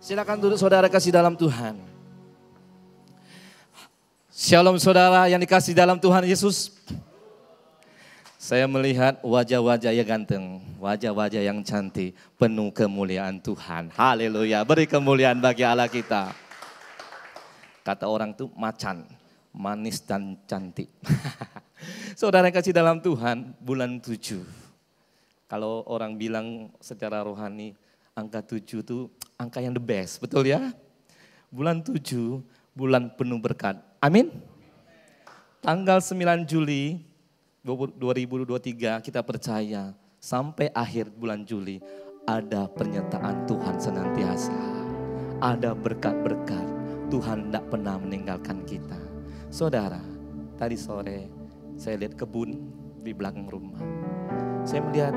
Silakan duduk saudara kasih dalam Tuhan. Shalom saudara yang dikasih dalam Tuhan Yesus. Saya melihat wajah-wajah yang ganteng, wajah-wajah yang cantik, penuh kemuliaan Tuhan. Haleluya, beri kemuliaan bagi Allah kita. Kata orang tuh macan, manis dan cantik. Saudara yang kasih dalam Tuhan, bulan tujuh. Kalau orang bilang secara rohani, angka tujuh itu angka yang the best, betul ya? Bulan tujuh, bulan penuh berkat. Amin. Tanggal 9 Juli 2023 kita percaya sampai akhir bulan Juli ada pernyataan Tuhan senantiasa. Ada berkat-berkat. Tuhan tidak pernah meninggalkan kita. Saudara, tadi sore saya lihat kebun di belakang rumah. Saya melihat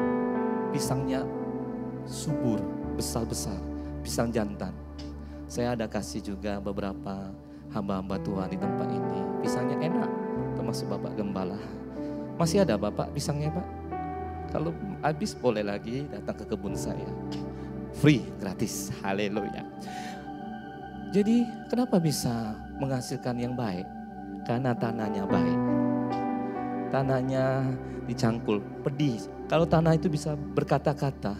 pisangnya subur, besar-besar, pisang jantan. Saya ada kasih juga beberapa hamba-hamba Tuhan di tempat ini. Pisangnya enak, termasuk Bapak Gembala. Masih ada Bapak pisangnya Pak? Kalau habis boleh lagi datang ke kebun saya. Free, gratis. Haleluya. Jadi kenapa bisa menghasilkan yang baik? Karena tanahnya baik. Tanahnya dicangkul, pedih. Kalau tanah itu bisa berkata-kata,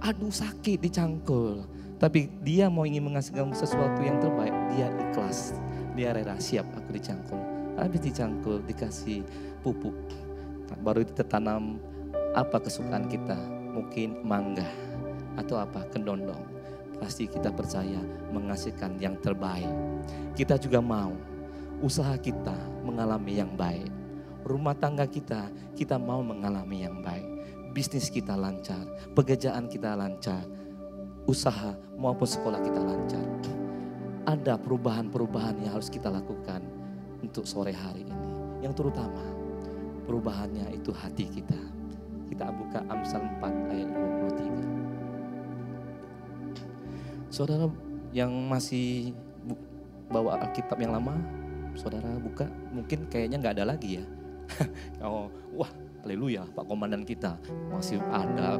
aduh sakit dicangkul. Tapi dia mau ingin menghasilkan sesuatu yang terbaik, dia ikhlas. Dia rela siap aku dicangkul. Habis dicangkul, dikasih pupuk, baru kita tanam apa kesukaan kita. Mungkin mangga atau apa kendondong. Pasti kita percaya menghasilkan yang terbaik. Kita juga mau usaha kita mengalami yang baik. Rumah tangga kita, kita mau mengalami yang baik. Bisnis kita lancar, pekerjaan kita lancar, usaha maupun sekolah kita lancar. Ada perubahan-perubahan yang harus kita lakukan untuk sore hari ini. Yang terutama perubahannya itu hati kita. Kita buka Amsal 4 ayat 23. Saudara yang masih bawa Alkitab yang lama, saudara buka, mungkin kayaknya nggak ada lagi ya. oh, wah, haleluya, Pak Komandan kita masih ada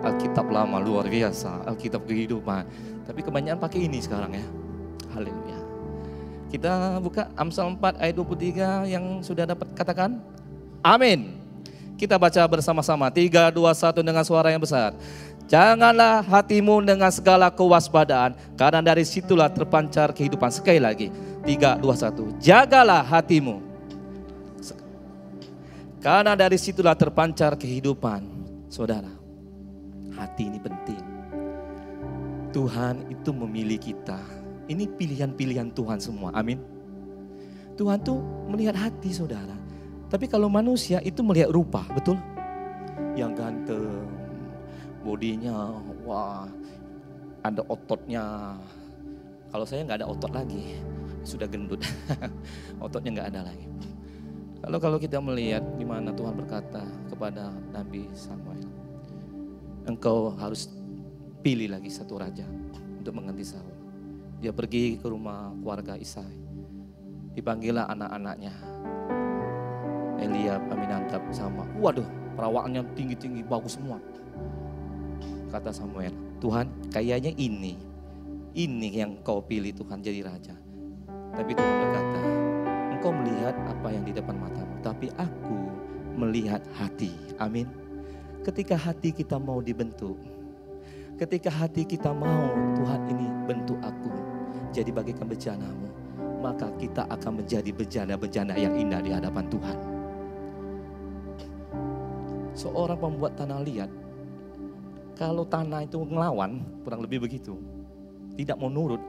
Alkitab lama luar biasa, Alkitab kehidupan. Tapi kebanyakan pakai ini sekarang ya. Haleluya. Kita buka Amsal 4 ayat 23 yang sudah dapat katakan. Amin. Kita baca bersama-sama. 3, 2, 1 dengan suara yang besar. Janganlah hatimu dengan segala kewaspadaan, karena dari situlah terpancar kehidupan. Sekali lagi, 3, 2, 1. Jagalah hatimu. Karena dari situlah terpancar kehidupan. Saudara, hati ini penting. Tuhan itu memilih kita. Ini pilihan-pilihan Tuhan semua, amin. Tuhan tuh melihat hati saudara. Tapi kalau manusia itu melihat rupa, betul? Yang ganteng, bodinya, wah, ada ototnya. Kalau saya nggak ada otot lagi, sudah gendut, ototnya nggak ada lagi. Lalu kalau kita melihat di mana Tuhan berkata kepada Nabi Samuel, engkau harus pilih lagi satu raja untuk mengganti Saul. Dia pergi ke rumah keluarga Isai. Dipanggillah anak-anaknya. Eliab, Aminadab sama. Waduh, perawakannya tinggi-tinggi, bagus semua. Kata Samuel, Tuhan kayaknya ini. Ini yang kau pilih Tuhan jadi raja. Tapi Tuhan berkata, engkau melihat apa yang di depan matamu. Tapi aku melihat hati. Amin. Ketika hati kita mau dibentuk. Ketika hati kita mau Tuhan ini bentuk aku. Jadi bagikan bejanamu. Maka kita akan menjadi bejana-bejana yang indah di hadapan Tuhan seorang pembuat tanah liat, kalau tanah itu ngelawan, kurang lebih begitu, tidak mau nurut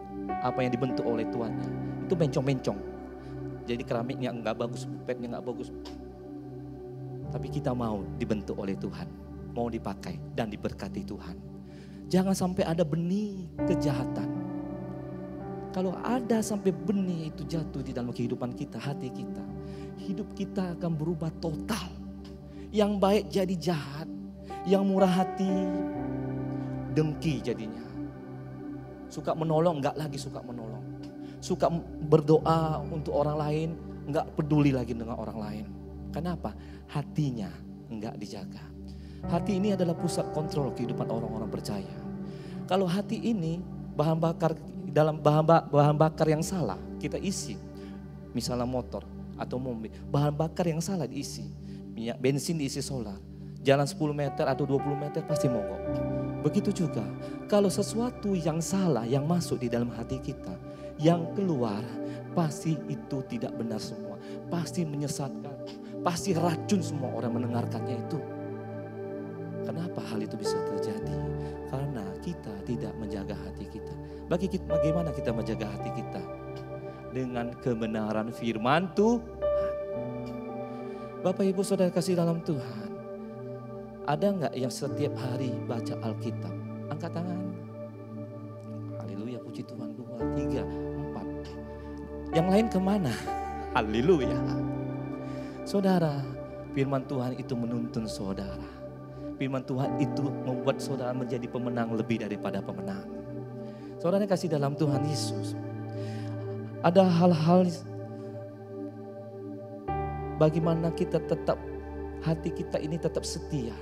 apa yang dibentuk oleh tuannya, itu bencong-bencong. Jadi keramiknya nggak bagus, pupetnya nggak bagus. Tapi kita mau dibentuk oleh Tuhan, mau dipakai dan diberkati Tuhan. Jangan sampai ada benih kejahatan. Kalau ada sampai benih itu jatuh di dalam kehidupan kita, hati kita, hidup kita akan berubah total yang baik jadi jahat, yang murah hati dengki jadinya. Suka menolong enggak lagi suka menolong. Suka berdoa untuk orang lain enggak peduli lagi dengan orang lain. Kenapa? Hatinya enggak dijaga. Hati ini adalah pusat kontrol kehidupan orang-orang percaya. Kalau hati ini bahan bakar dalam bahan, bahan bakar yang salah kita isi. Misalnya motor atau mobil, bahan bakar yang salah diisi. Minyak bensin diisi solar. Jalan 10 meter atau 20 meter pasti mogok. Begitu juga kalau sesuatu yang salah yang masuk di dalam hati kita, yang keluar pasti itu tidak benar semua. Pasti menyesatkan, pasti racun semua orang mendengarkannya itu. Kenapa hal itu bisa terjadi? Karena kita tidak menjaga hati kita. Bagi kita, bagaimana kita menjaga hati kita? Dengan kebenaran firman Tuhan. Bapak Ibu Saudara kasih dalam Tuhan. Ada nggak yang setiap hari baca Alkitab? Angkat tangan. Haleluya, puji Tuhan. Dua, tiga. Yang lain ke mana? Haleluya. Saudara, firman Tuhan itu menuntun saudara. Firman Tuhan itu membuat saudara menjadi pemenang lebih daripada pemenang. Saudara kasih dalam Tuhan Yesus. Ada hal-hal bagaimana kita tetap hati kita ini tetap setia.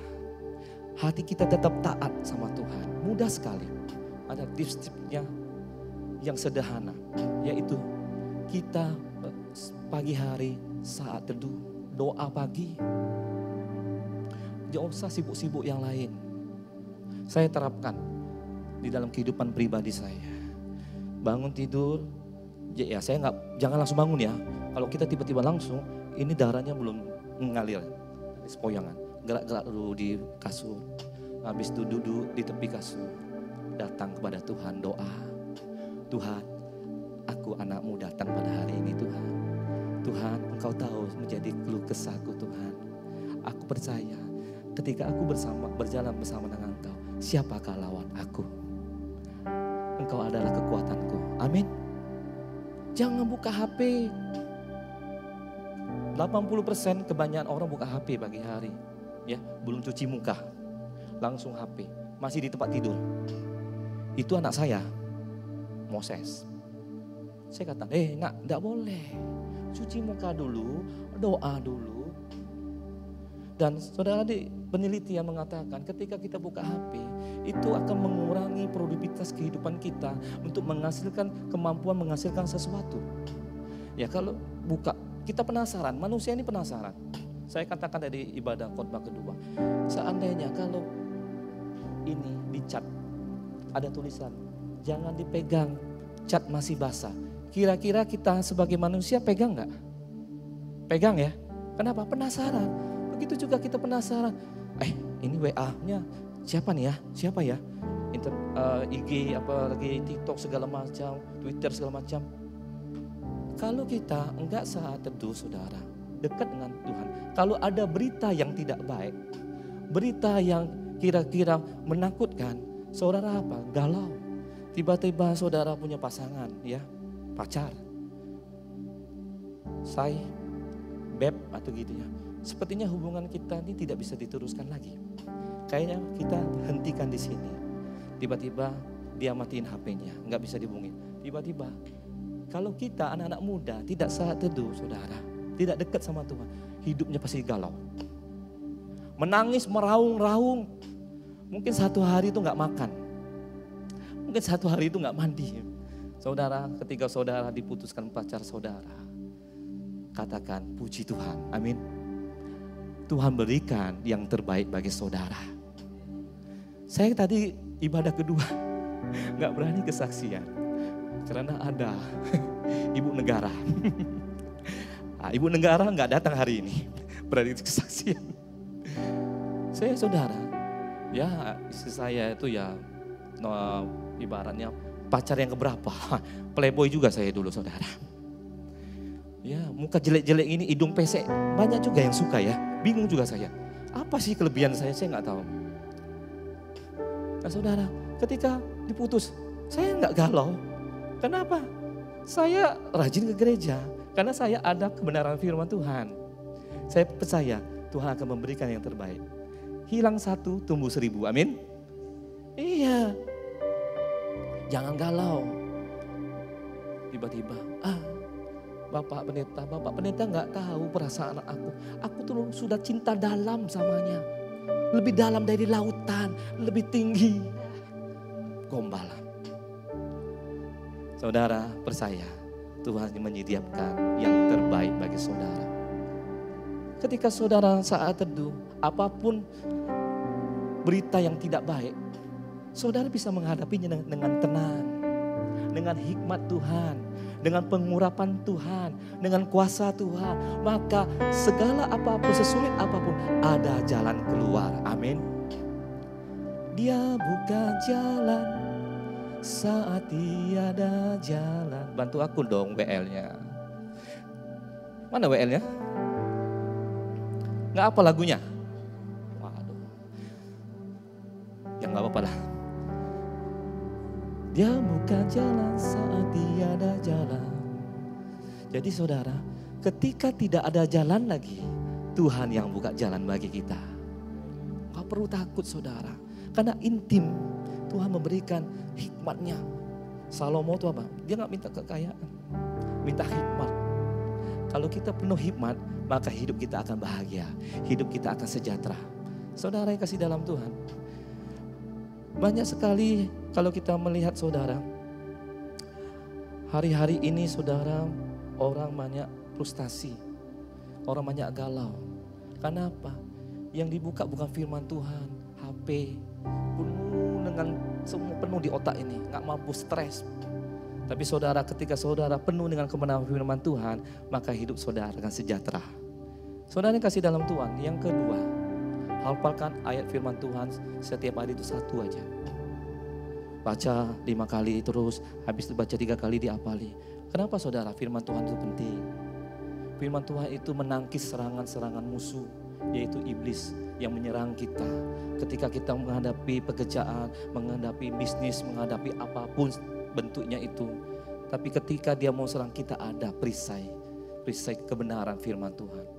Hati kita tetap taat sama Tuhan. Mudah sekali. Ada tips-tipsnya yang sederhana. Yaitu kita pagi hari saat teduh doa pagi. Jangan usah sibuk-sibuk yang lain. Saya terapkan di dalam kehidupan pribadi saya. Bangun tidur, ya saya nggak jangan langsung bangun ya. Kalau kita tiba-tiba langsung, ini darahnya belum mengalir, sepoyangan. Gerak-gerak dulu di kasur, habis itu duduk di tepi kasur, datang kepada Tuhan doa. Tuhan, aku anakmu datang pada hari ini Tuhan Tuhan, Engkau tahu menjadi keluh kesahku Tuhan. Aku percaya ketika aku bersama berjalan bersama dengan Engkau, siapakah lawan aku? Engkau adalah kekuatanku. Amin. Jangan buka HP. 80% kebanyakan orang buka HP pagi hari. Ya, belum cuci muka. Langsung HP. Masih di tempat tidur. Itu anak saya. Moses. Saya kata, eh nak, enggak boleh cuci muka dulu, doa dulu. Dan saudara adik, penelitian mengatakan ketika kita buka HP, itu akan mengurangi produktivitas kehidupan kita untuk menghasilkan kemampuan menghasilkan sesuatu. Ya kalau buka, kita penasaran, manusia ini penasaran. Saya katakan dari ibadah khotbah kedua, seandainya kalau ini dicat, ada tulisan, jangan dipegang, cat masih basah. Kira-kira kita sebagai manusia pegang nggak? Pegang ya. Kenapa? Penasaran. Begitu juga kita penasaran. Eh ini WA-nya siapa nih ya? Siapa ya? Inter, uh, eh, IG apa lagi TikTok segala macam, Twitter segala macam. Kalau kita enggak saat teduh saudara, dekat dengan Tuhan. Kalau ada berita yang tidak baik, berita yang kira-kira menakutkan, saudara apa? Galau. Tiba-tiba saudara punya pasangan ya, pacar, say, beb atau gitu ya. Sepertinya hubungan kita ini tidak bisa diteruskan lagi. Kayaknya kita hentikan di sini. Tiba-tiba dia matiin HP-nya, nggak bisa dihubungi. Tiba-tiba kalau kita anak-anak muda tidak saat teduh, saudara, tidak dekat sama Tuhan, hidupnya pasti galau. Menangis, meraung-raung. Mungkin satu hari itu nggak makan. Mungkin satu hari itu nggak mandi. Saudara, ketika saudara diputuskan pacar saudara, katakan puji Tuhan. Amin. Tuhan berikan yang terbaik bagi saudara. Saya tadi ibadah kedua nggak berani kesaksian karena ada ibu negara. Nah, ibu negara nggak datang hari ini berani kesaksian. Saya saudara, ya istri saya itu ya no, ibaratnya pacar yang keberapa? Playboy juga saya dulu saudara. Ya muka jelek-jelek ini, hidung pesek, banyak juga yang suka ya. Bingung juga saya. Apa sih kelebihan saya? Saya nggak tahu. Nah saudara, ketika diputus, saya nggak galau. Kenapa? Saya rajin ke gereja. Karena saya ada kebenaran firman Tuhan. Saya percaya Tuhan akan memberikan yang terbaik. Hilang satu, tumbuh seribu. Amin. Iya, Jangan galau. Tiba-tiba, ah Bapak pendeta, Bapak pendeta nggak tahu perasaan aku. Aku tuh sudah cinta dalam samanya. Lebih dalam dari lautan, lebih tinggi. Gombalan. Saudara percaya Tuhan menyediakan yang terbaik bagi saudara. Ketika saudara saat teduh, apa pun berita yang tidak baik, saudara bisa menghadapinya dengan tenang, dengan hikmat Tuhan, dengan pengurapan Tuhan, dengan kuasa Tuhan, maka segala apa pun, sesulit apa pun, ada jalan keluar. Amin. Dia buka jalan saat tiada jalan. Bantu aku dong WL-nya. Mana WL-nya? Nggak apa lagunya? Waduh. Ya nggak apa-apa lah. Dia buka jalan saat tiada jalan. Jadi saudara, ketika tidak ada jalan lagi, Tuhan yang buka jalan bagi kita. Gak perlu takut saudara, karena intim Tuhan memberikan hikmatnya. Salomo itu apa? Dia nggak minta kekayaan, minta hikmat. Kalau kita penuh hikmat, maka hidup kita akan bahagia, hidup kita akan sejahtera. Saudara yang kasih dalam Tuhan, banyak sekali kalau kita melihat saudara, hari-hari ini saudara orang banyak frustasi, orang banyak galau. Kenapa? Yang dibuka bukan firman Tuhan, HP, penuh dengan semua penuh di otak ini, nggak mampu stres. Tapi saudara ketika saudara penuh dengan kebenaran firman Tuhan, maka hidup saudara akan sejahtera. Saudara yang kasih dalam Tuhan. Yang kedua, hafalkan ayat firman Tuhan setiap hari itu satu aja. Baca lima kali terus, habis itu baca tiga kali diapali. Kenapa saudara firman Tuhan itu penting? Firman Tuhan itu menangkis serangan-serangan musuh, yaitu iblis yang menyerang kita. Ketika kita menghadapi pekerjaan, menghadapi bisnis, menghadapi apa pun bentuknya itu. Tapi ketika dia mau serang kita ada perisai. Perisai kebenaran firman Tuhan.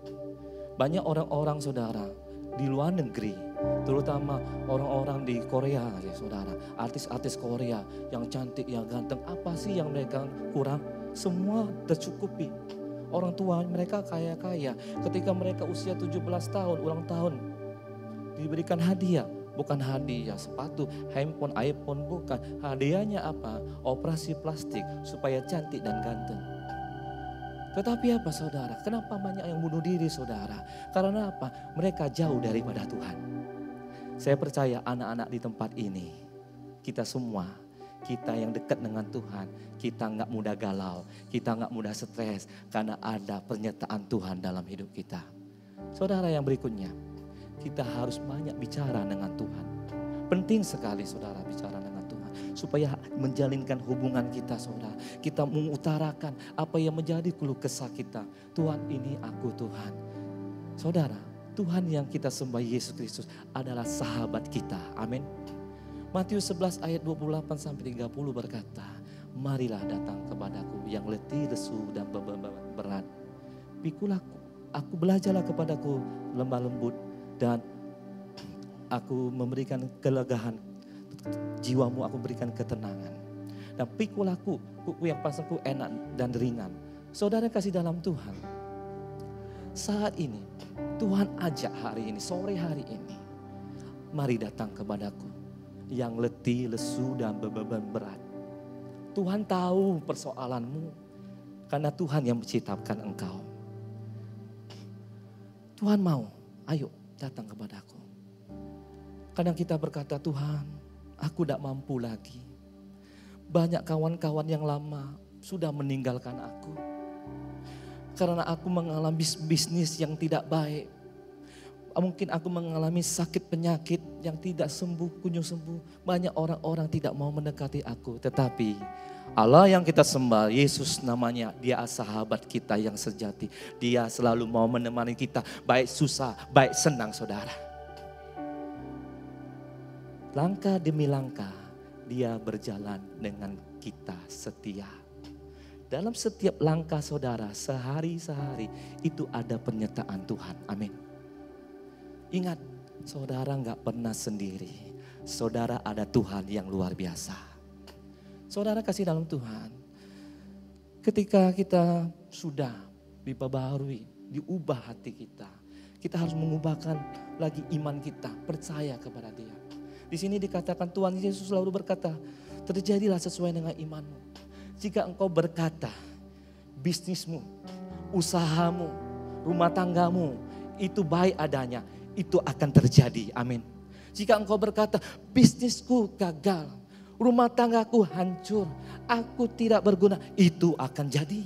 Banyak orang-orang saudara di luar negeri, terutama orang-orang di Korea ya saudara, artis-artis Korea yang cantik, yang ganteng, apa sih yang mereka kurang? Semua tercukupi. Orang tua mereka kaya-kaya. Ketika mereka usia 17 tahun, ulang tahun, diberikan hadiah. Bukan hadiah sepatu, handphone, iPhone, bukan. Hadiahnya apa? Operasi plastik supaya cantik dan ganteng. Tetapi apa saudara? Kenapa banyak yang bunuh diri saudara? Karena apa? Mereka jauh daripada Tuhan. Saya percaya anak-anak di tempat ini, kita semua, kita yang dekat dengan Tuhan, kita nggak mudah galau, kita nggak mudah stres karena ada pernyataan Tuhan dalam hidup kita. Saudara yang berikutnya, kita harus banyak bicara dengan Tuhan. Penting sekali saudara bicara dengan Tuhan. Supaya menjalinkan hubungan kita saudara. Kita mengutarakan apa yang menjadi keluh kesah kita. Tuhan ini aku Tuhan. Saudara, Tuhan yang kita sembah Yesus Kristus adalah sahabat kita. Amin. Matius 11 ayat 28 sampai 30 berkata, Marilah datang kepadaku yang letih, lesu dan beban berat. Pikulah aku belajarlah kepadaku lemah lembut dan aku memberikan kelegahan jiwamu aku berikan ketenangan dan pikul aku kuku yang pasangku enak dan ringan saudara kasih dalam Tuhan saat ini Tuhan ajak hari ini sore hari ini mari datang kepadaku yang letih lesu dan beban berat Tuhan tahu persoalanmu karena Tuhan yang menciptakan engkau Tuhan mau ayo datang kepadaku. Kadang kita berkata, Tuhan, aku tidak mampu lagi. Banyak kawan-kawan yang lama sudah meninggalkan aku. Karena aku mengalami bisnis yang tidak baik. Mungkin aku mengalami sakit penyakit yang tidak sembuh, kunjung sembuh. Banyak orang-orang tidak mau mendekati aku. Tetapi Allah yang kita sembah, Yesus namanya, dia sahabat kita yang sejati. Dia selalu mau menemani kita, baik susah, baik senang saudara. Langkah demi langkah, dia berjalan dengan kita setia. Dalam setiap langkah saudara, sehari-sehari itu ada pernyataan Tuhan. Amin. Ingat, saudara nggak pernah sendiri. Saudara ada Tuhan yang luar biasa. Saudara kasih dalam Tuhan. Ketika kita sudah diperbaharui, diubah hati kita. Kita harus mengubahkan lagi iman kita, percaya kepada dia. Di sini dikatakan Tuhan Yesus selalu berkata, terjadilah sesuai dengan imanmu. Jika engkau berkata, bisnismu, usahamu, rumah tanggamu, itu baik adanya, itu akan terjadi. Amin. Jika engkau berkata, bisnisku gagal, rumah tanggaku hancur, aku tidak berguna, itu akan jadi.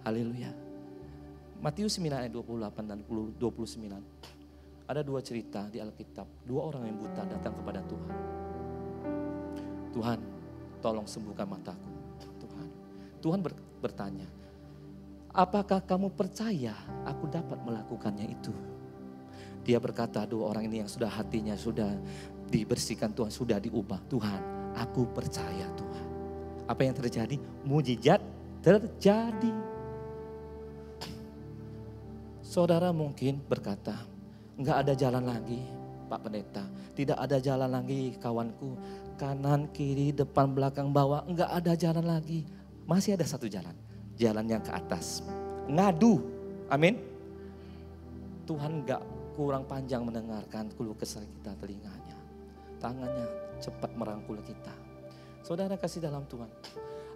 Haleluya. Matius 9 ayat 28 dan 29. Ada dua cerita di Alkitab, dua orang yang buta datang kepada Tuhan. Tuhan, tolong sembuhkan mataku. Tuhan, Tuhan bertanya, apakah kamu percaya aku dapat melakukannya itu? Dia berkata, dua orang ini yang sudah hatinya sudah dibersihkan Tuhan, sudah diubah. Tuhan, aku percaya Tuhan. Apa yang terjadi? Mujizat terjadi. Saudara mungkin berkata, enggak ada jalan lagi Pak Pendeta. Tidak ada jalan lagi kawanku. Kanan, kiri, depan, belakang, bawah. Enggak ada jalan lagi. Masih ada satu jalan. Jalan yang ke atas. Ngadu. Amin. Tuhan enggak kurang panjang mendengarkan keluh kesah kita telinganya. Tangannya cepat merangkul kita. Saudara kasih dalam Tuhan.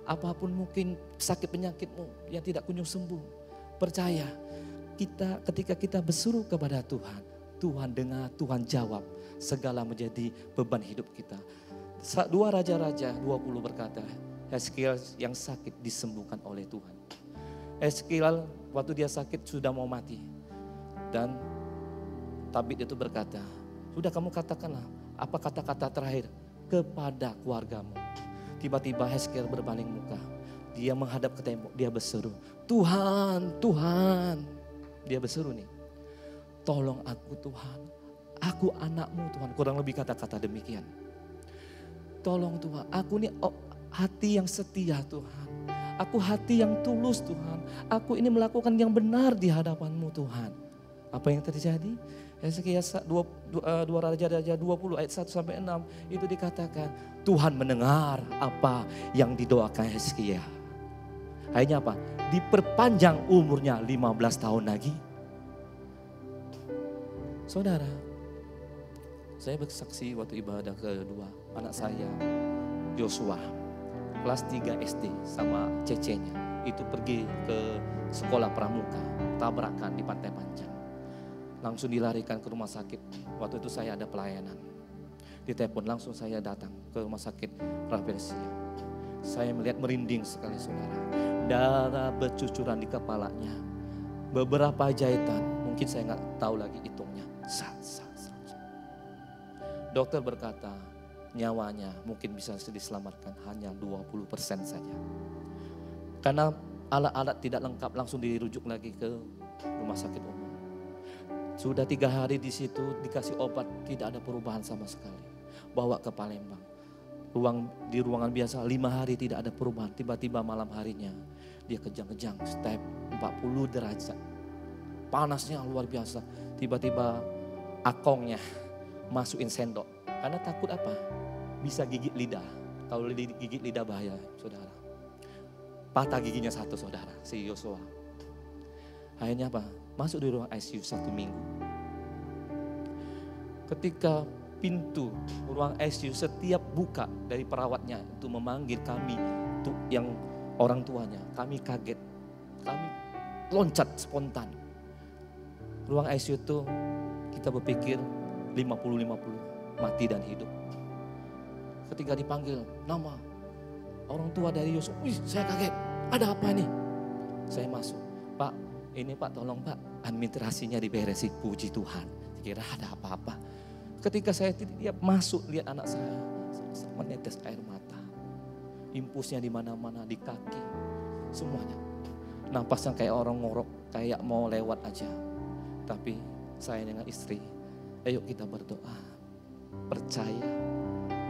Apa pun mungkin sakit penyakitmu yang tidak kunjung sembuh. Percaya kita ketika kita bersuruh kepada Tuhan. Tuhan dengar, Tuhan jawab. Segala menjadi beban hidup kita. Dua Raja-Raja 20 berkata, Eskiel yang sakit disembuhkan oleh Tuhan. Eskiel waktu dia sakit sudah mau mati. Dan tabib itu berkata, sudah kamu katakanlah apa kata-kata terakhir kepada keluargamu. Tiba-tiba Heskel berbaling muka. Dia menghadap ke tembok, dia berseru, Tuhan, Tuhan. Dia berseru nih, tolong aku Tuhan, aku anakmu Tuhan. Kurang lebih kata-kata demikian. Tolong Tuhan, aku ini oh, hati yang setia Tuhan. Aku hati yang tulus Tuhan. Aku ini melakukan yang benar di hadapanmu Tuhan. Apa yang terjadi? Hezekiah 2, 2, 2 Raja-Raja 20 ayat 1 sampai 6 itu dikatakan Tuhan mendengar apa yang didoakan Hezekiah. Akhirnya apa? Diperpanjang umurnya 15 tahun lagi. Saudara, saya bersaksi waktu ibadah kedua anak saya Joshua kelas 3 SD sama cecenya itu pergi ke sekolah pramuka tabrakan di Pantai Panjang langsung dilarikan ke rumah sakit. Waktu itu saya ada pelayanan. Di telepon langsung saya datang ke rumah sakit Rafflesia. Saya melihat merinding sekali saudara. Darah bercucuran di kepalanya. Beberapa jahitan, mungkin saya nggak tahu lagi hitungnya. Sat, sat, sat. Dokter berkata, nyawanya mungkin bisa diselamatkan hanya 20% saja. Karena alat-alat tidak lengkap langsung dirujuk lagi ke rumah sakit umum. Sudah tiga hari di situ dikasih obat, tidak ada perubahan sama sekali. Bawa ke Palembang. Ruang di ruangan biasa lima hari tidak ada perubahan. Tiba-tiba malam harinya dia kejang-kejang, step 40 derajat. Panasnya luar biasa. Tiba-tiba akongnya masukin sendok. Karena takut apa? Bisa gigit lidah. Kalau gigit lidah bahaya, saudara. Patah giginya satu, saudara, si Yosua. Akhirnya apa? masuk di ruang ICU satu minggu. Ketika pintu ruang ICU setiap buka dari perawatnya untuk memanggil kami untuk yang orang tuanya, kami kaget. Kami loncat spontan. Ruang ICU itu kita berpikir 50-50, mati dan hidup. Ketika dipanggil nama orang tua dari Yusuf, wih saya kaget, ada apa ini? Saya masuk, Pak ini Pak tolong Pak administrasinya diberesi puji Tuhan. Kira ada apa-apa. Ketika saya tiap masuk lihat anak saya menetes air mata. Impulsnya di mana-mana di kaki semuanya. Napasnya kayak orang ngorok kayak mau lewat aja. Tapi saya dengan istri, ayo kita berdoa. Percaya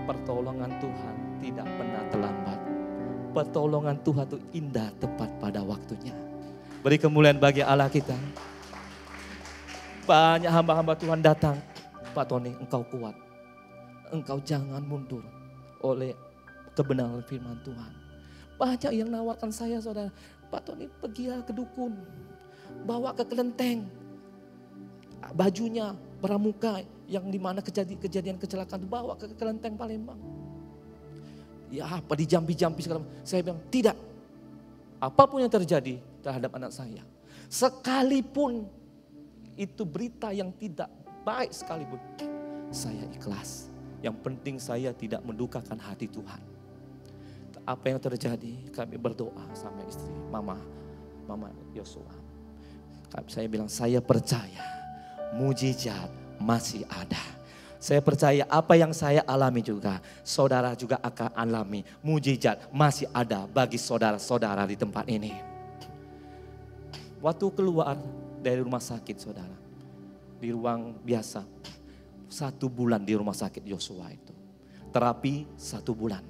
pertolongan Tuhan tidak pernah terlambat. Pertolongan Tuhan itu indah tepat pada waktunya. Beri kemuliaan bagi Allah kita. Banyak hamba-hamba Tuhan datang. Pak Tony, engkau kuat. Engkau jangan mundur oleh kebenaran firman Tuhan. Banyak yang nawarkan saya saudara. Pak Tony pergi ke dukun. Bawa ke kelenteng. Bajunya pramuka yang di mana kejadian, kejadian kecelakaan bawa ke kelenteng Palembang. ya apa dijampi-jampi segala Saya bilang, tidak. Apa pun yang terjadi terhadap anak saya. Sekalipun itu berita yang tidak baik sekalipun. Saya ikhlas. Yang penting saya tidak mendukakan hati Tuhan. Apa yang terjadi kami berdoa sama istri mama, mama Yosua. Saya bilang saya percaya mujizat masih ada saya percaya apa yang saya alami juga, saudara juga akan alami. Mujizat masih ada bagi saudara-saudara di tempat ini. Waktu keluar dari rumah sakit saudara, di ruang biasa, satu bulan di rumah sakit Yosua itu. Terapi satu bulan.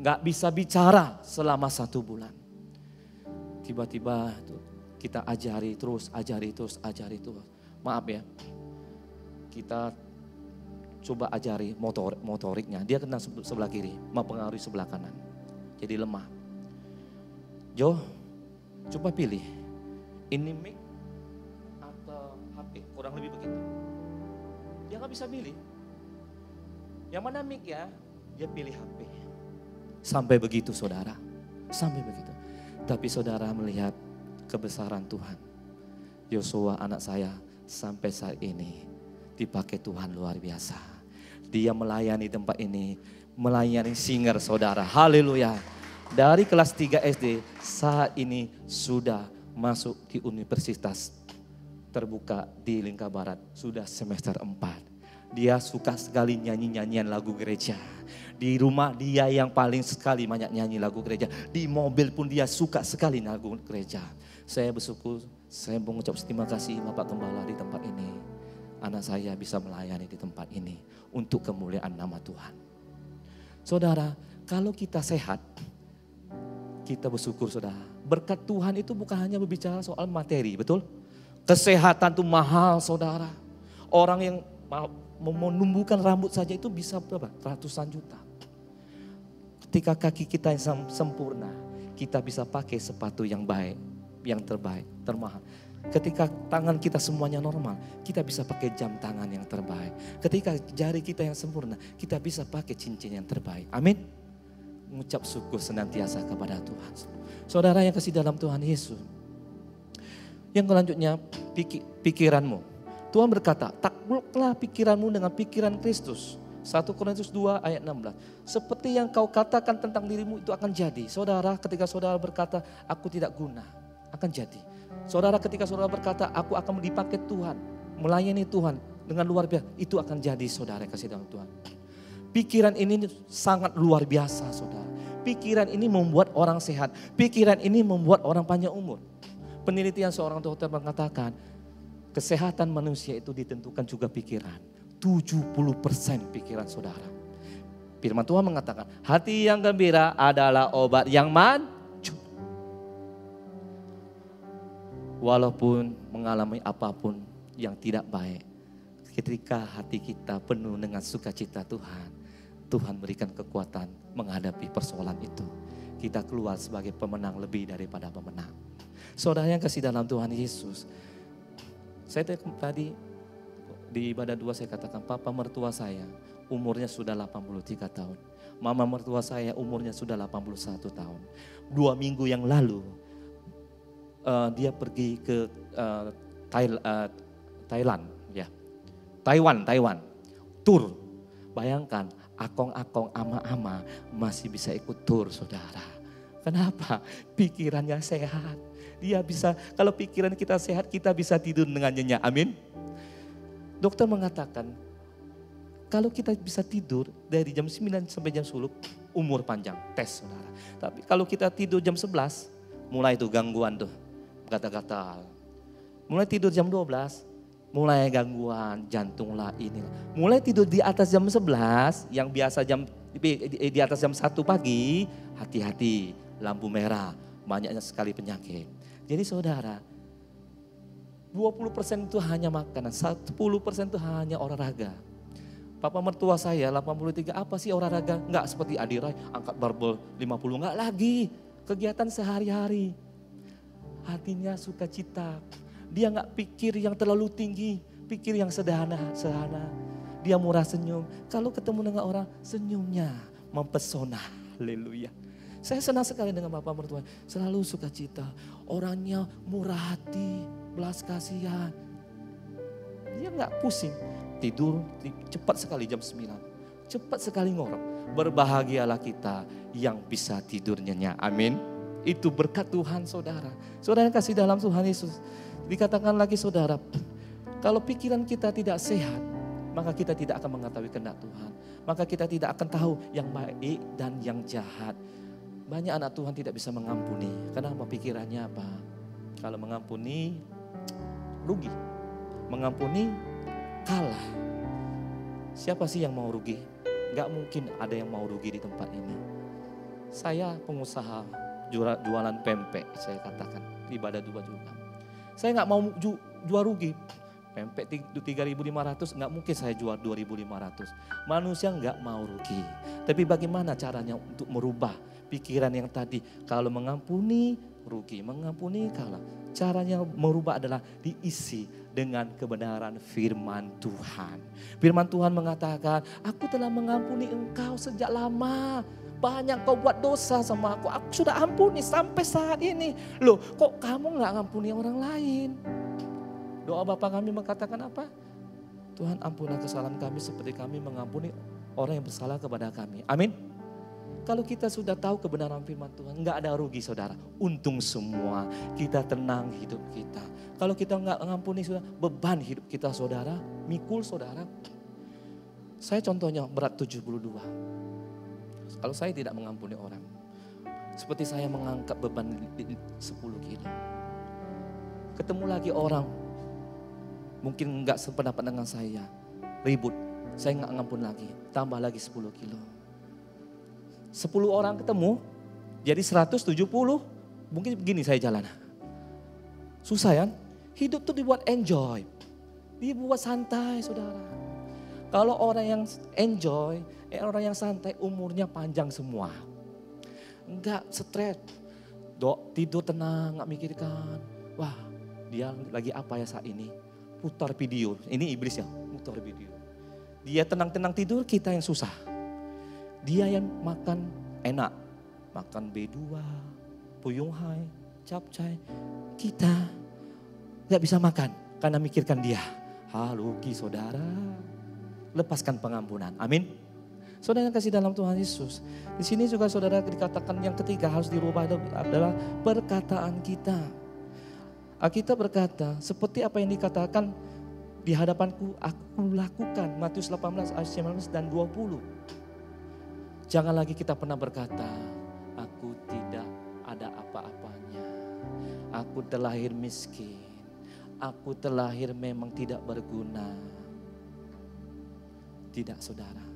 Nggak bisa bicara selama satu bulan. Tiba-tiba kita ajari terus, ajari terus, ajari terus. Maaf ya, kita coba ajari motor motoriknya. Dia kena sebelah kiri, mempengaruhi sebelah kanan. Jadi lemah. Jo, coba pilih. Ini mic atau HP, kurang lebih begitu. Dia nggak bisa pilih. Yang mana mic ya? Dia pilih HP. Sampai begitu saudara. Sampai begitu. Tapi saudara melihat kebesaran Tuhan. Yosua anak saya sampai saat ini dipakai Tuhan luar biasa. Dia melayani tempat ini, melayani singer saudara. Haleluya. Dari kelas 3 SD saat ini sudah masuk di universitas terbuka di Lingkar Barat. Sudah semester 4. Dia suka sekali nyanyi-nyanyian lagu gereja. Di rumah dia yang paling sekali banyak nyanyi lagu gereja. Di mobil pun dia suka sekali lagu gereja. Saya bersyukur, saya mengucap terima kasih Bapak Gembala di tempat ini anak saya bisa melayani di tempat ini untuk kemuliaan nama Tuhan. Saudara, kalau kita sehat, kita bersyukur saudara. Berkat Tuhan itu bukan hanya berbicara soal materi, betul? Kesehatan itu mahal saudara. Orang yang menumbuhkan rambut saja itu bisa berapa? Ratusan juta. Ketika kaki kita yang sempurna, kita bisa pakai sepatu yang baik, yang terbaik, termahal. Ketika tangan kita semuanya normal, kita bisa pakai jam tangan yang terbaik. Ketika jari kita yang sempurna, kita bisa pakai cincin yang terbaik. Amin. Mengucap syukur senantiasa kepada Tuhan. Saudara yang kasih dalam Tuhan Yesus. Yang selanjutnya pikiranmu. Tuhan berkata, takluklah pikiranmu dengan pikiran Kristus. 1 Korintus 2 ayat 16. Seperti yang kau katakan tentang dirimu itu akan jadi. Saudara ketika saudara berkata, aku tidak guna, akan jadi. Saudara ketika saudara berkata, aku akan dipakai Tuhan, melayani Tuhan dengan luar biasa, itu akan jadi saudara kasih dalam Tuhan. Pikiran ini sangat luar biasa saudara. Pikiran ini membuat orang sehat. Pikiran ini membuat orang panjang umur. Penelitian seorang dokter mengatakan, kesehatan manusia itu ditentukan juga pikiran. 70% pikiran saudara. Firman Tuhan mengatakan, hati yang gembira adalah obat yang man, walaupun mengalami apa pun yang tidak baik, ketika hati kita penuh dengan sukacita Tuhan, Tuhan berikan kekuatan menghadapi persoalan itu. Kita keluar sebagai pemenang lebih daripada pemenang. Saudara yang kasih dalam Tuhan Yesus, saya tadi di ibadah dua saya katakan, papa mertua saya umurnya sudah 83 tahun. Mama mertua saya umurnya sudah 81 tahun. Dua minggu yang lalu uh, dia pergi ke uh, Thailand, ya. Taiwan, Taiwan. Tur. Bayangkan akong-akong ama-ama masih bisa ikut tur saudara. Kenapa? Pikirannya sehat. Dia bisa, kalau pikiran kita sehat, kita bisa tidur dengan nyenyak. Amin. Dokter mengatakan, kalau kita bisa tidur dari jam 9 sampai jam 10, umur panjang, tes saudara. Tapi kalau kita tidur jam 11, mulai itu gangguan tuh kata-kata. Mulai tidur jam 12, mulai gangguan jantung lah ini. Mulai tidur di atas jam 11, yang biasa jam di atas jam 1 pagi, hati-hati lampu merah, banyaknya sekali penyakit. Jadi saudara, 20% itu hanya makanan, 10% itu hanya olahraga. Papa mertua saya 83, apa sih olahraga? Enggak seperti Adirai, angkat barbel 50, enggak lagi. Kegiatan sehari-hari hatinya sukacita. Dia nggak pikir yang terlalu tinggi, pikir yang sederhana, sederhana. Dia murah senyum. Kalau ketemu dengan orang, senyumnya mempesona. Haleluya. Saya senang sekali dengan Bapak mertua. Selalu sukacita. Orangnya murah hati, belas kasihan. Dia nggak pusing. Tidur cepat sekali jam 9. Cepat sekali ngorok. Berbahagialah kita yang bisa tidur nyenyak. Amin. Itu berkat Tuhan saudara. Saudara yang kasih dalam Tuhan Yesus. Dikatakan lagi saudara, kalau pikiran kita tidak sehat, maka kita tidak akan mengetahui kehendak Tuhan. Maka kita tidak akan tahu yang baik dan yang jahat. Banyak anak Tuhan tidak bisa mengampuni. Kenapa pikirannya apa? Kalau mengampuni, rugi. Mengampuni, kalah. Siapa sih yang mau rugi? Gak mungkin ada yang mau rugi di tempat ini. Saya pengusaha jualan pempek, saya katakan. Ibadah dua juga. Saya nggak mau ju, jual rugi. Pempek 3.500 nggak mungkin saya jual 2.500. Manusia nggak mau rugi. Tapi bagaimana caranya untuk merubah pikiran yang tadi. Kalau mengampuni, rugi. Mengampuni, kalah. Caranya merubah adalah diisi dengan kebenaran firman Tuhan. Firman Tuhan mengatakan, aku telah mengampuni engkau sejak lama. Banyak kau buat dosa sama aku, aku sudah ampuni sampai saat ini. Loh kok kamu nggak ngampuni orang lain? Doa Bapak kami mengatakan apa? Tuhan ampunlah kesalahan kami seperti kami mengampuni orang yang bersalah kepada kami. Amin. Kalau kita sudah tahu kebenaran firman Tuhan, nggak ada rugi saudara. Untung semua, kita tenang hidup kita. Kalau kita nggak mengampuni sudah beban hidup kita saudara, mikul saudara. Saya contohnya berat 72. Kalau saya tidak mengampuni orang, seperti saya mengangkat beban 10 kilo. Ketemu lagi orang, mungkin nggak sependapat dengan saya, ribut, saya nggak ngampun lagi, tambah lagi 10 kilo 10 orang ketemu, jadi 170, mungkin begini saya jalan. Susah ya? Hidup tuh dibuat enjoy, dibuat santai saudara. Kalau orang yang enjoy, eh, orang yang santai umurnya panjang semua. Enggak stres, dok tidur tenang, nggak mikirkan. Wah dia lagi apa ya saat ini? Putar video, ini iblis ya, putar video. Dia tenang-tenang tidur, kita yang susah. Dia yang makan enak. Makan B2, Puyung Hai, capcay. Kita gak bisa makan karena mikirkan dia. Haluki saudara. Lepaskan pengampunan. Amin. Saudara yang kasih dalam Tuhan Yesus. Di sini juga saudara dikatakan yang ketiga harus dirubah adalah perkataan kita. Kita berkata seperti apa yang dikatakan di hadapanku aku lakukan. Matius 18 ayat 19 dan 20. Jangan lagi kita pernah berkata, aku tidak ada apa-apanya. Aku terlahir miskin. Aku terlahir memang tidak berguna. Tidak saudara.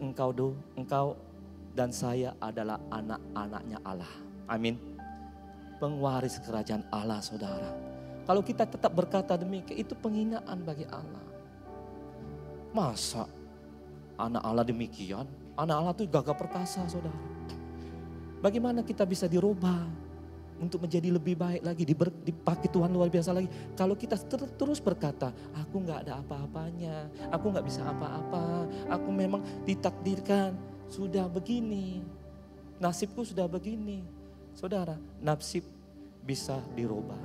Engkau do, engkau dan saya adalah anak-anaknya Allah. Amin. Pengwaris kerajaan Allah saudara. Kalau kita tetap berkata demikian itu penghinaan bagi Allah. Masa Anak Allah demikian, anak Allah itu gagah perkasa saudara. Bagaimana kita bisa dirubah untuk menjadi lebih baik lagi, dipakai Tuhan luar biasa lagi. Kalau kita ter, terus berkata, aku nggak ada apa-apanya, aku nggak bisa apa-apa, aku memang ditakdirkan sudah begini, nasibku sudah begini. Saudara, nasib bisa dirubah.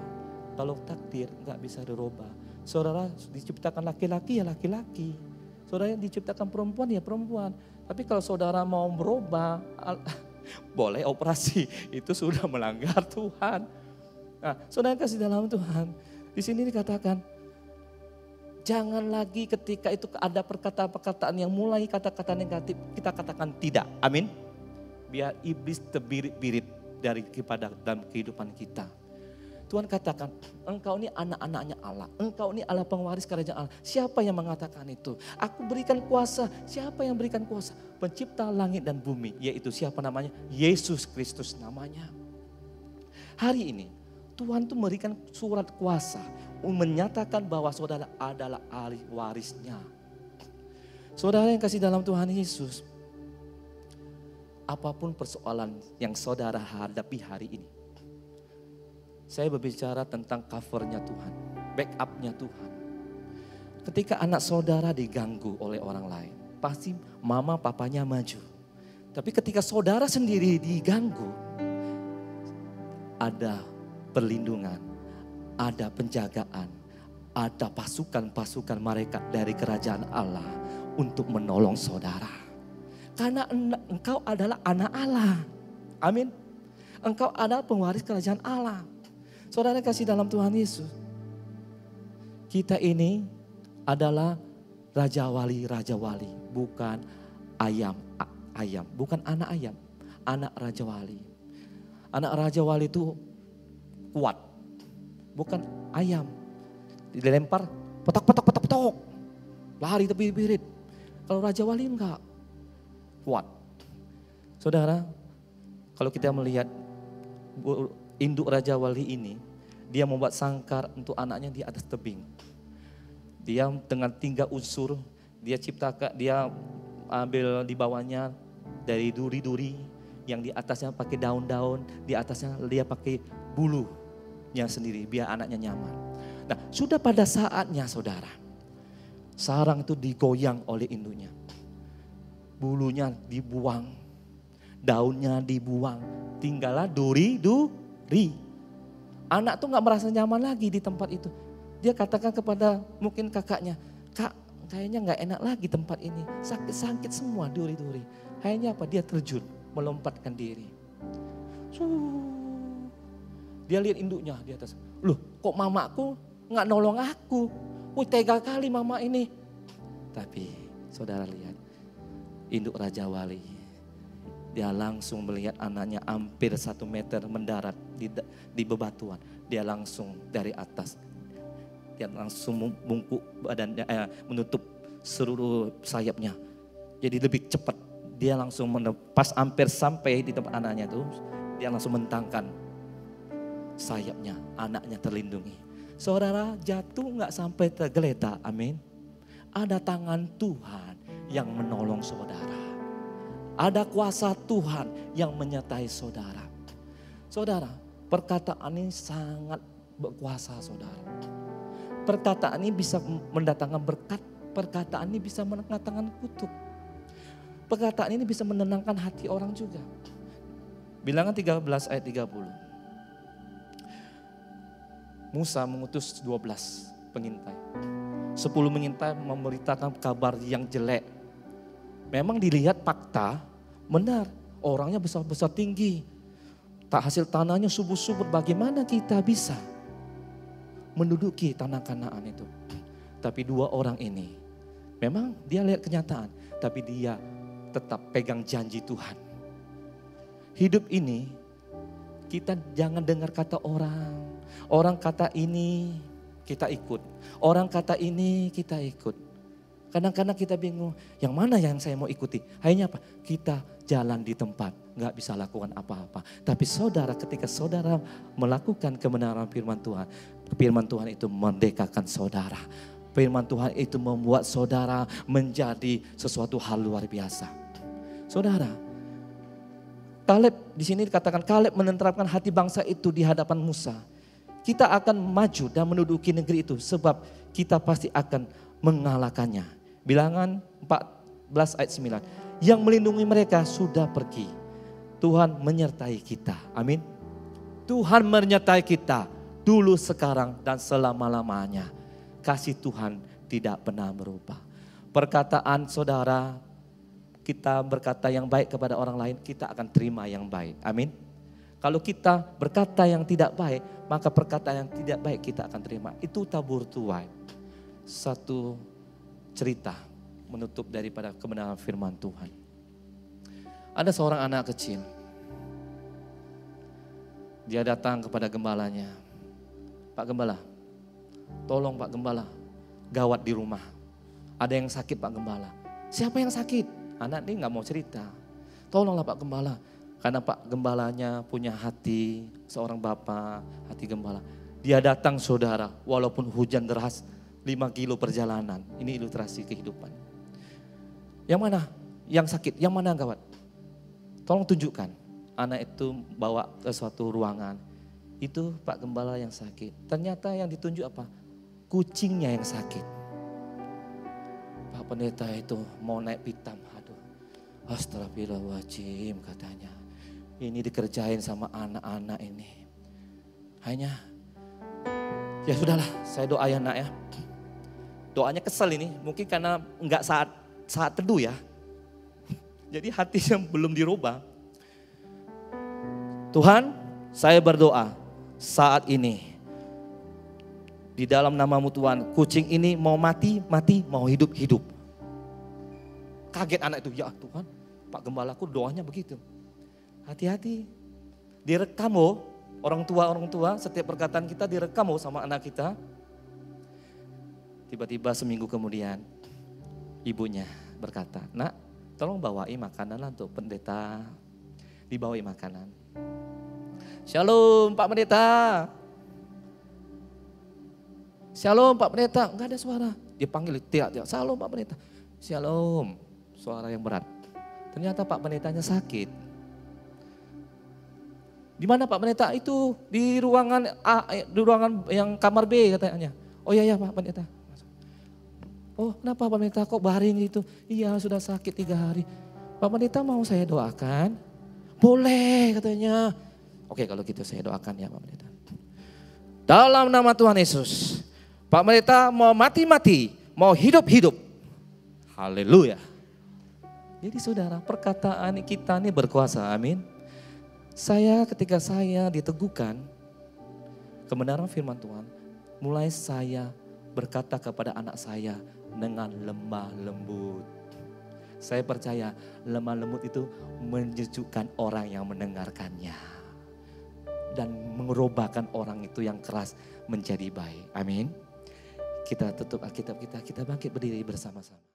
Kalau takdir nggak bisa dirubah. Saudara diciptakan laki-laki ya laki-laki. Saudara yang diciptakan perempuan ya perempuan. Tapi kalau saudara mau berubah, boleh operasi. Itu sudah melanggar Tuhan. Nah, saudara kasih dalam Tuhan. Di sini dikatakan, jangan lagi ketika itu ada perkataan-perkataan yang mulai kata-kata negatif, kita katakan tidak. Amin. Biar iblis terbirit-birit dari kepada dalam kehidupan kita. Tuhan katakan, engkau ini anak-anaknya Allah. Engkau ini Allah pengwaris kerajaan Allah. Siapa yang mengatakan itu? Aku berikan kuasa. Siapa yang berikan kuasa? Pencipta langit dan bumi. Yaitu siapa namanya? Yesus Kristus namanya. Hari ini Tuhan tuh memberikan surat kuasa. Menyatakan bahwa saudara adalah ahli warisnya. Saudara yang kasih dalam Tuhan Yesus. Apa pun persoalan yang saudara hadapi hari ini saya berbicara tentang covernya Tuhan, backupnya Tuhan. Ketika anak saudara diganggu oleh orang lain, pasti mama papanya maju. Tapi ketika saudara sendiri diganggu, ada perlindungan, ada penjagaan, ada pasukan-pasukan mereka dari kerajaan Allah untuk menolong saudara. Karena engkau adalah anak Allah. Amin. Engkau adalah pewaris kerajaan Allah. Saudara kasih dalam Tuhan Yesus. Kita ini adalah raja wali, raja wali, bukan ayam, ayam, bukan anak ayam, anak raja wali. Anak raja wali itu kuat, bukan ayam. Dilempar, petak, petak, petak, lari tepi birit. Kalau raja wali enggak kuat. Saudara, kalau kita melihat induk raja wali ini, dia membuat sangkar untuk anaknya di atas tebing. Dia dengan tiga unsur, dia ciptakan, dia ambil di bawahnya dari duri-duri yang di atasnya pakai daun-daun, di atasnya dia pakai bulunya sendiri biar anaknya nyaman. Nah, sudah pada saatnya saudara, sarang itu digoyang oleh induknya. Bulunya dibuang, daunnya dibuang, tinggallah duri-duri. Anak tuh nggak merasa nyaman lagi di tempat itu. Dia katakan kepada mungkin kakaknya, kak kayaknya nggak enak lagi tempat ini. Sakit-sakit semua duri-duri. Akhirnya apa? Dia terjun, melompatkan diri. Dia lihat induknya di atas. Loh kok mamaku nggak nolong aku? Wih tega kali mama ini. Tapi saudara lihat, induk Raja Wali. Dia langsung melihat anaknya hampir satu meter mendarat di, di bebatuan. Dia langsung dari atas dia langsung membungkuk badannya, eh, menutup seluruh sayapnya. Jadi lebih cepat. Dia langsung menepas hampir sampai di tempat anaknya itu. Dia langsung mentangkan sayapnya, anaknya terlindungi. Saudara jatuh nggak sampai tergeletak, amin. Ada tangan Tuhan yang menolong saudara. Ada kuasa Tuhan yang menyertai saudara. Saudara, perkataan ini sangat berkuasa saudara. Perkataan ini bisa mendatangkan berkat, perkataan ini bisa mendatangkan kutuk. Perkataan ini bisa menenangkan hati orang juga. Bilangan 13 ayat 30. Musa mengutus 12 pengintai. 10 mengintai memberitakan kabar yang jelek. Memang dilihat fakta, benar. Orangnya besar-besar tinggi. Tak hasil tanahnya subur-subur. Bagaimana kita bisa menduduki tanah kanaan itu. Tapi dua orang ini, memang dia lihat kenyataan, tapi dia tetap pegang janji Tuhan. Hidup ini, kita jangan dengar kata orang. Orang kata ini, kita ikut. Orang kata ini, kita ikut. Kadang-kadang kita bingung, yang mana yang saya mau ikuti? Hanya apa? Kita jalan di tempat, nggak bisa lakukan apa-apa. Tapi saudara, ketika saudara melakukan kebenaran firman Tuhan, firman Tuhan itu merdekakan saudara. Firman Tuhan itu membuat saudara menjadi sesuatu hal luar biasa. Saudara, Kaleb di sini dikatakan Kaleb menenteramkan hati bangsa itu di hadapan Musa. Kita akan maju dan menduduki negeri itu sebab kita pasti akan mengalahkannya. Bilangan 14 ayat 9. Yang melindungi mereka sudah pergi. Tuhan menyertai kita. Amin. Tuhan menyertai kita dulu, sekarang, dan selama-lamanya. Kasih Tuhan tidak pernah berubah. Perkataan saudara, kita berkata yang baik kepada orang lain, kita akan terima yang baik. Amin. Kalau kita berkata yang tidak baik, maka perkataan yang tidak baik kita akan terima. Itu tabur tuai. Satu cerita menutup daripada kebenaran firman Tuhan. Ada seorang anak kecil. Dia datang kepada gembalanya. Pak Gembala, tolong Pak Gembala, gawat di rumah. Ada yang sakit Pak Gembala. Siapa yang sakit? Anak ini nggak mau cerita. Tolonglah Pak Gembala. Karena Pak Gembalanya punya hati seorang bapak, hati gembala. Dia datang saudara, walaupun hujan deras, 5 kilo perjalanan. Ini ilustrasi kehidupan. Yang mana? Yang sakit, yang mana gawat? Tolong tunjukkan. Anak itu bawa ke suatu ruangan. Itu Pak Gembala yang sakit. Ternyata yang ditunjuk apa? Kucingnya yang sakit. Pak Pendeta itu mau naik pitam. Aduh, Astagfirullahaladzim katanya. Ini dikerjain sama anak-anak ini. Hanya, ya sudahlah saya doa ya nak ya. Doanya kesel ini, mungkin karena enggak saat saat teduh ya. Jadi hatinya belum dirubah. Tuhan, saya berdoa saat ini. Di dalam namamu Tuhan, kucing ini mau mati, mati, mau hidup, hidup. Kaget anak itu, ya Tuhan, Pak Gembalaku doanya begitu. Hati-hati, direkam oh, orang tua orang tua setiap perkataan kita direkam oh sama anak kita. Tiba-tiba seminggu kemudian ibunya berkata, nak tolong bawain makanan untuk pendeta. Dibawain makanan. Shalom Pak Pendeta. Shalom Pak Pendeta. Enggak ada suara. Dia panggil tiap-tiap. Shalom Pak Pendeta. Shalom. Suara yang berat. Ternyata Pak Pendetanya sakit. Di mana Pak Pendeta? Itu di ruangan A, eh, di ruangan yang kamar B katanya. Oh iya ya Pak Pendeta. Oh kenapa Pak Pendeta kok baring gitu? Iya sudah sakit tiga hari. Pak Pendeta mau saya doakan? Boleh katanya. Oke kalau gitu saya doakan ya Pak Pendeta. Dalam nama Tuhan Yesus. Pak Pendeta mau mati-mati, mau hidup-hidup. Haleluya. Jadi saudara, perkataan kita ini berkuasa, amin. Saya ketika saya diteguhkan kebenaran firman Tuhan, mulai saya berkata kepada anak saya dengan lemah lembut. Saya percaya lemah lembut itu menyejukkan orang yang mendengarkannya. Dan merubahkan orang itu yang keras menjadi baik. Amin. Kita tutup Alkitab kita, kita bangkit berdiri bersama-sama.